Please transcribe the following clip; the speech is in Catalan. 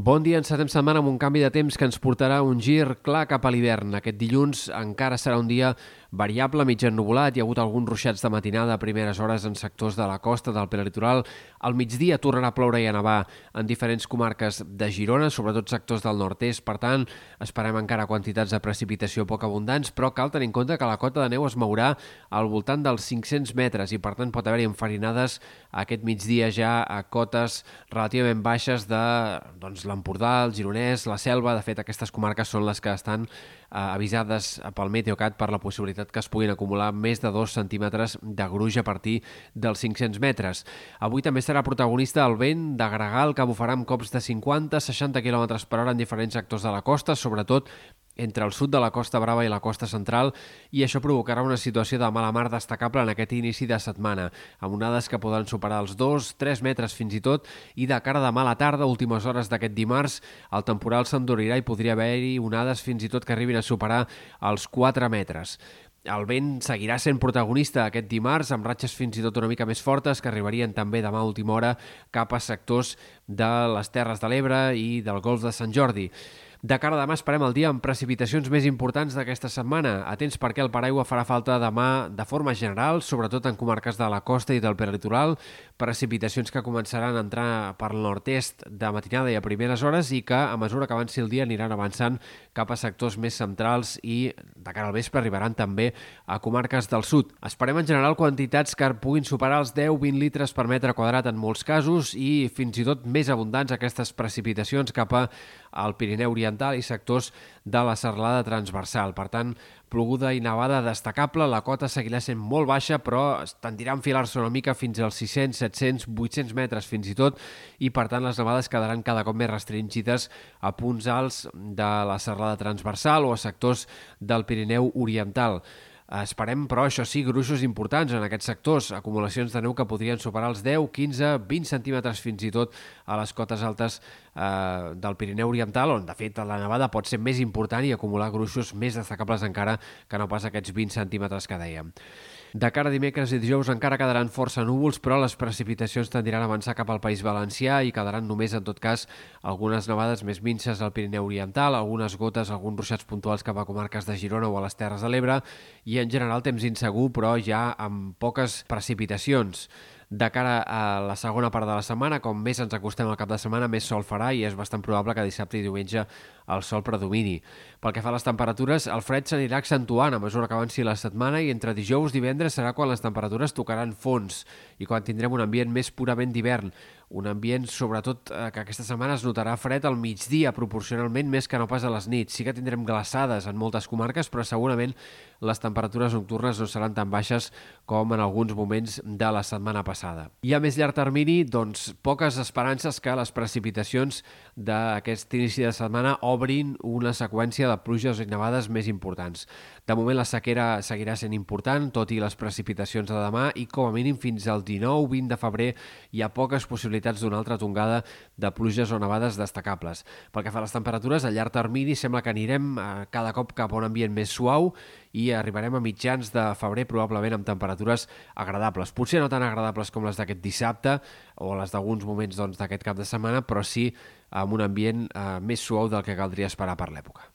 Bon dia, encetem setmana amb un canvi de temps que ens portarà un gir clar cap a l'hivern. Aquest dilluns encara serà un dia variable, mig ennubulat. Hi ha hagut alguns ruixats de matinada a primeres hores en sectors de la costa, del prelitoral. Al migdia tornarà a ploure i a nevar en diferents comarques de Girona, sobretot sectors del nord-est. Per tant, esperem encara quantitats de precipitació poc abundants, però cal tenir en compte que la cota de neu es mourà al voltant dels 500 metres i, per tant, pot haver-hi enfarinades aquest migdia ja a cotes relativament baixes de doncs, l'Empordà, el Gironès, la Selva. De fet, aquestes comarques són les que estan avisades pel Meteocat per la possibilitat que es puguin acumular més de 2 centímetres de gruix a partir dels 500 metres. Avui també serà protagonista el vent de gregal que bufarà amb cops de 50-60 km per hora en diferents sectors de la costa, sobretot entre el sud de la Costa Brava i la costa central i això provocarà una situació de mala mar destacable en aquest inici de setmana, amb onades que poden superar els 2-3 metres fins i tot i de cara de mala tarda, últimes hores d'aquest dimarts, el temporal s'endurirà i podria haver-hi onades fins i tot que arribin a superar els 4 metres. El vent seguirà sent protagonista aquest dimarts, amb ratxes fins i tot una mica més fortes que arribarien també demà a última hora cap a sectors de les Terres de l'Ebre i del Golf de Sant Jordi. De cara a demà esperem el dia amb precipitacions més importants d'aquesta setmana. Atents perquè el paraigua farà falta demà de forma general, sobretot en comarques de la costa i del peritoral, precipitacions que començaran a entrar per el nord-est de matinada i a primeres hores i que a mesura que avanci el dia aniran avançant cap a sectors més centrals i de cara al vespre arribaran també a comarques del sud. Esperem en general quantitats que puguin superar els 10-20 litres per metre quadrat en molts casos i fins i tot més abundants aquestes precipitacions cap al Pirineu Oriental i sectors de la serralada transversal. Per tant, ploguda i nevada destacable, la cota seguirà sent molt baixa, però tendirà a enfilar-se una mica fins als 600, 700, 800 metres fins i tot, i per tant les nevades quedaran cada cop més restringides a punts alts de la serralada transversal o a sectors del Pirineu Oriental. Esperem, però, això sí, gruixos importants en aquests sectors, acumulacions de neu que podrien superar els 10, 15, 20 centímetres fins i tot a les cotes altes eh, del Pirineu Oriental, on de fet la nevada pot ser més important i acumular gruixos més destacables encara que no pas aquests 20 centímetres que dèiem. De cara a dimecres i dijous encara quedaran força núvols, però les precipitacions tendiran a avançar cap al País Valencià i quedaran només, en tot cas, algunes nevades més minces al Pirineu Oriental, algunes gotes, alguns ruixats puntuals cap a comarques de Girona o a les Terres de l'Ebre i, en general, temps insegur, però ja amb poques precipitacions de cara a la segona part de la setmana. Com més ens acostem al cap de setmana, més sol farà i és bastant probable que dissabte i diumenge el sol predomini. Pel que fa a les temperatures, el fred s'anirà accentuant a mesura que avanci la setmana i entre dijous i divendres serà quan les temperatures tocaran fons i quan tindrem un ambient més purament d'hivern. Un ambient, sobretot, eh, que aquesta setmana es notarà fred al migdia, proporcionalment més que no pas a les nits. Sí que tindrem glaçades en moltes comarques, però segurament les temperatures nocturnes no seran tan baixes com en alguns moments de la setmana passada. I a més llarg termini, doncs, poques esperances que les precipitacions d'aquest inici de setmana obrin una seqüència de pluges i nevades més importants. De moment la sequera seguirà sent important, tot i les precipitacions de demà, i com a mínim fins al 19-20 de febrer hi ha poques possibilitats possibilitats d'una altra tongada de pluges o nevades destacables. Pel que fa a les temperatures, a llarg termini sembla que anirem eh, cada cop cap a un ambient més suau i arribarem a mitjans de febrer probablement amb temperatures agradables. Potser no tan agradables com les d'aquest dissabte o les d'alguns moments doncs, d'aquest doncs, cap de setmana, però sí amb un ambient eh, més suau del que caldria esperar per l'època.